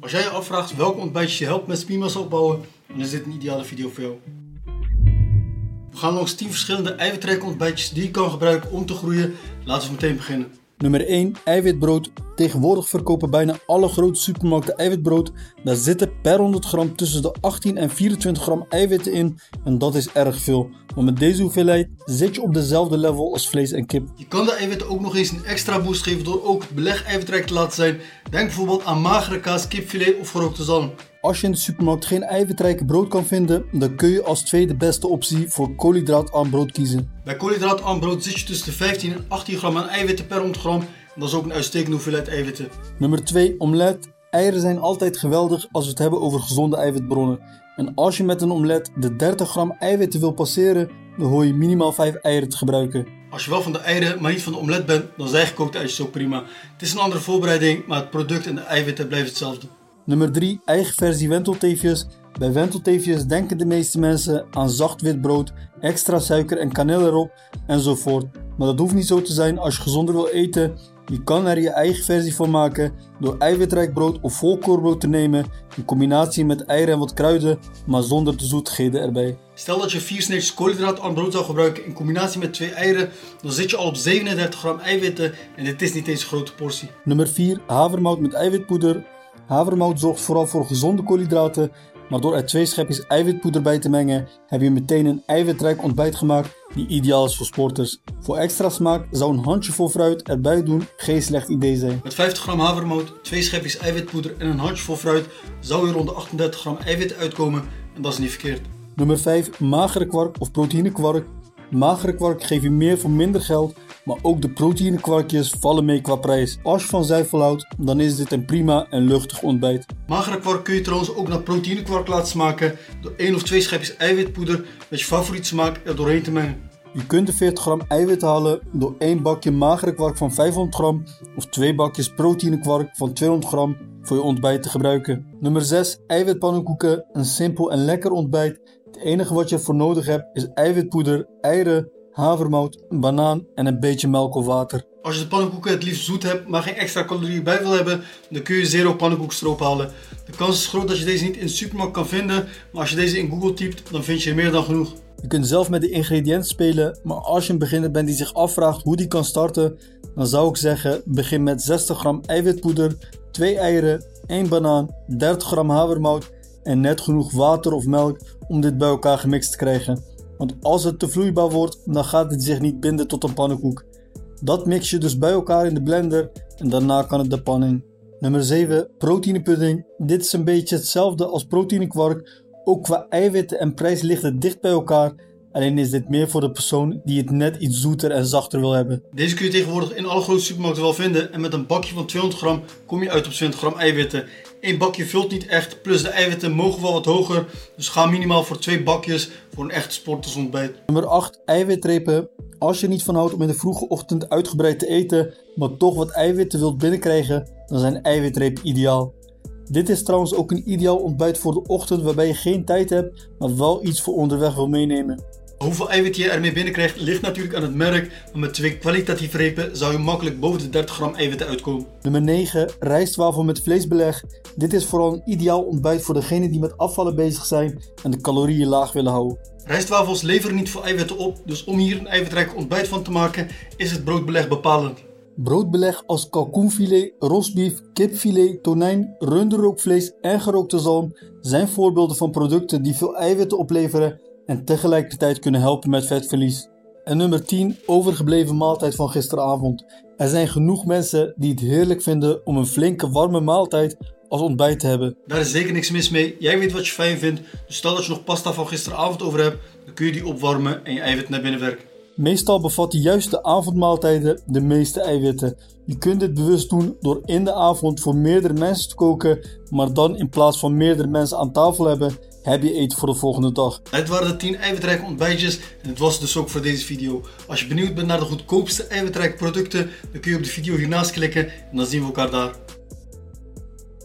Als jij je afvraagt welke ontbijtjes je helpt met spiermassa opbouwen, dan is dit een ideale video voor jou. We gaan langs 10 verschillende eiwitrijke ontbijtjes die je kan gebruiken om te groeien. Laten we meteen beginnen. Nummer 1. Eiwitbrood. Tegenwoordig verkopen bijna alle grote supermarkten eiwitbrood. Daar zitten per 100 gram tussen de 18 en 24 gram eiwitten in. En dat is erg veel. Maar met deze hoeveelheid zit je op dezelfde level als vlees en kip. Je kan de eiwitten ook nog eens een extra boost geven door ook het beleg eiwitrijk te laten zijn. Denk bijvoorbeeld aan magere kaas, kipfilet of gerookte zalm. Als je in de supermarkt geen eiwitrijke brood kan vinden, dan kun je als tweede beste optie voor koolhydraatarm brood kiezen. Bij koolhydraatarm brood zit je tussen de 15 en 18 gram aan eiwitten per 100 gram. En dat is ook een uitstekende hoeveelheid eiwitten. Nummer 2. Omelet. Eieren zijn altijd geweldig als we het hebben over gezonde eiwitbronnen. En als je met een omelet de 30 gram eiwitten wil passeren, dan hoor je minimaal 5 eieren te gebruiken. Als je wel van de eieren, maar niet van de omelet bent, dan zijn gekookte eitjes ook prima. Het is een andere voorbereiding, maar het product en de eiwitten blijven hetzelfde. Nummer 3. Eigen versie wentelteefjes. Bij wentelteefjes denken de meeste mensen aan zacht wit brood, extra suiker en kaneel erop enzovoort. Maar dat hoeft niet zo te zijn als je gezonder wil eten. Je kan er je eigen versie van maken door eiwitrijk brood of volkorenbrood te nemen in combinatie met eieren en wat kruiden, maar zonder de zoetigheden erbij. Stel dat je 4 sneetjes koolhydraatarm brood zou gebruiken in combinatie met 2 eieren, dan zit je al op 37 gram eiwitten en dit is niet eens een grote portie. Nummer 4. Havermout met eiwitpoeder. Havermout zorgt vooral voor gezonde koolhydraten, maar door er twee schepjes eiwitpoeder bij te mengen, heb je meteen een eiwitrijk ontbijt gemaakt die ideaal is voor sporters. Voor extra smaak zou een handjevol fruit erbij doen geen slecht idee zijn. Met 50 gram havermout, 2 schepjes eiwitpoeder en een handjevol fruit zou je rond de 38 gram eiwitten uitkomen en dat is niet verkeerd. Nummer 5. Magere kwark of proteïnekwark. Magere kwark geeft je meer voor minder geld, maar ook de proteïnekwarkjes vallen mee qua prijs. Als je van zuivel houdt, dan is dit een prima en luchtig ontbijt. Magere kwark kun je trouwens ook naar proteïnekwark laten smaken door 1 of 2 schepjes eiwitpoeder met je favoriete smaak er doorheen te mengen. Je kunt de 40 gram eiwit halen door 1 bakje magere kwark van 500 gram of 2 bakjes proteïnekwark van 200 gram voor je ontbijt te gebruiken. Nummer 6. Eiwitpannenkoeken. Een simpel en lekker ontbijt. Het enige wat je ervoor nodig hebt is eiwitpoeder, eieren, havermout, een banaan en een beetje melk of water. Als je de pannenkoeken het liefst zoet hebt, maar geen extra calorieën bij wil hebben, dan kun je zero pannenkoekstroop halen. De kans is groot dat je deze niet in de supermarkt kan vinden, maar als je deze in Google typt, dan vind je er meer dan genoeg. Je kunt zelf met de ingrediënten spelen, maar als je een beginner bent die zich afvraagt hoe die kan starten, dan zou ik zeggen begin met 60 gram eiwitpoeder, 2 eieren, 1 banaan, 30 gram havermout en net genoeg water of melk om dit bij elkaar gemixt te krijgen. Want als het te vloeibaar wordt, dan gaat het zich niet binden tot een pannenkoek. Dat mix je dus bij elkaar in de blender en daarna kan het de pan in. Nummer 7. Proteïnepudding. Dit is een beetje hetzelfde als proteïnekwark. Ook qua eiwitten en prijs ligt het dicht bij elkaar. Alleen is dit meer voor de persoon die het net iets zoeter en zachter wil hebben. Deze kun je tegenwoordig in alle grote supermarkten wel vinden en met een bakje van 200 gram kom je uit op 20 gram eiwitten. Eén bakje vult niet echt, plus de eiwitten mogen wel wat hoger, dus ga minimaal voor twee bakjes voor een echt sportersontbijt. Nummer 8. Eiwitrepen. Als je er niet van houdt om in de vroege ochtend uitgebreid te eten, maar toch wat eiwitten wilt binnenkrijgen, dan zijn eiwitrepen ideaal. Dit is trouwens ook een ideaal ontbijt voor de ochtend waarbij je geen tijd hebt, maar wel iets voor onderweg wil meenemen. Hoeveel eiwit je ermee binnenkrijgt ligt natuurlijk aan het merk, maar met twee kwalitatieve repen zou je makkelijk boven de 30 gram eiwitten uitkomen. Nummer 9. Rijstwafel met vleesbeleg. Dit is vooral een ideaal ontbijt voor degenen die met afvallen bezig zijn en de calorieën laag willen houden. Rijstwafels leveren niet veel eiwitten op, dus om hier een eiwitrijk ontbijt van te maken is het broodbeleg bepalend. Broodbeleg als kalkoenfilet, rosbief, kipfilet, tonijn, runderrookvlees en gerookte zalm zijn voorbeelden van producten die veel eiwitten opleveren en tegelijkertijd kunnen helpen met vetverlies. En nummer 10, overgebleven maaltijd van gisteravond. Er zijn genoeg mensen die het heerlijk vinden om een flinke warme maaltijd als ontbijt te hebben. Daar is zeker niks mis mee. Jij weet wat je fijn vindt. Dus stel dat je nog pasta van gisteravond over hebt, dan kun je die opwarmen en je eiwit naar binnen werken. Meestal bevatten juist de avondmaaltijden de meeste eiwitten. Je kunt dit bewust doen door in de avond voor meerdere mensen te koken, maar dan in plaats van meerdere mensen aan tafel hebben, heb je eten voor de volgende dag. Het waren de 10 eiwitrijke ontbijtjes en het was dus ook voor deze video. Als je benieuwd bent naar de goedkoopste eiwitrijke producten, dan kun je op de video hiernaast klikken en dan zien we elkaar daar.